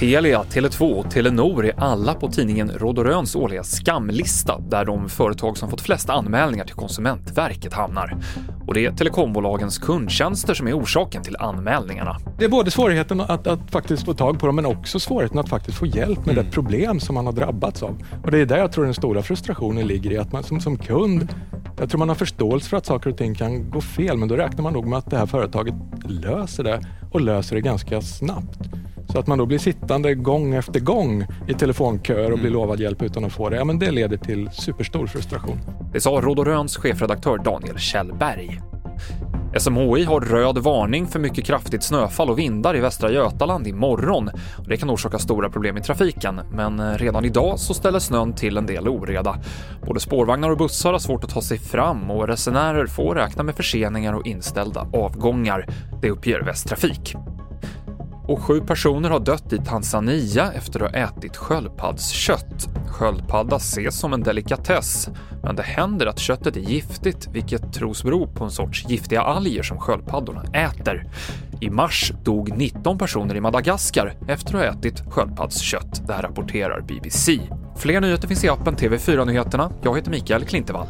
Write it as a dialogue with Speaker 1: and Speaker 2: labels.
Speaker 1: Telia, Tele2 och Telenor är alla på tidningen Råd och Röns årliga skamlista där de företag som fått flest anmälningar till Konsumentverket hamnar. Och det är telekombolagens kundtjänster som är orsaken till anmälningarna.
Speaker 2: Det är både svårigheten att, att faktiskt få tag på dem men också svårigheten att faktiskt få hjälp med mm. det problem som man har drabbats av. Och det är där jag tror den stora frustrationen ligger i att man som, som kund jag tror man har förståelse för att saker och ting kan gå fel men då räknar man nog med att det här företaget löser det och löser det ganska snabbt. Så att man då blir sittande gång efter gång i telefonköer och blir mm. lovad hjälp utan att få det, ja men det leder till superstor frustration.
Speaker 1: Det sa Råd och Röns chefredaktör Daniel Kjellberg. SMHI har röd varning för mycket kraftigt snöfall och vindar i Västra Götaland imorgon. Det kan orsaka stora problem i trafiken, men eh, redan idag så ställer snön till en del oreda. Både spårvagnar och bussar har svårt att ta sig fram och resenärer får räkna med förseningar och inställda avgångar. Det uppger Västtrafik. Och sju personer har dött i Tanzania efter att ha ätit sköldpaddskött. Sköldpadda ses som en delikatess, men det händer att köttet är giftigt, vilket tros bero på en sorts giftiga alger som sköldpaddorna äter. I mars dog 19 personer i Madagaskar efter att ha ätit sköldpaddskött. Det här rapporterar BBC. Fler nyheter finns i appen TV4 Nyheterna. Jag heter Mikael Klintevall.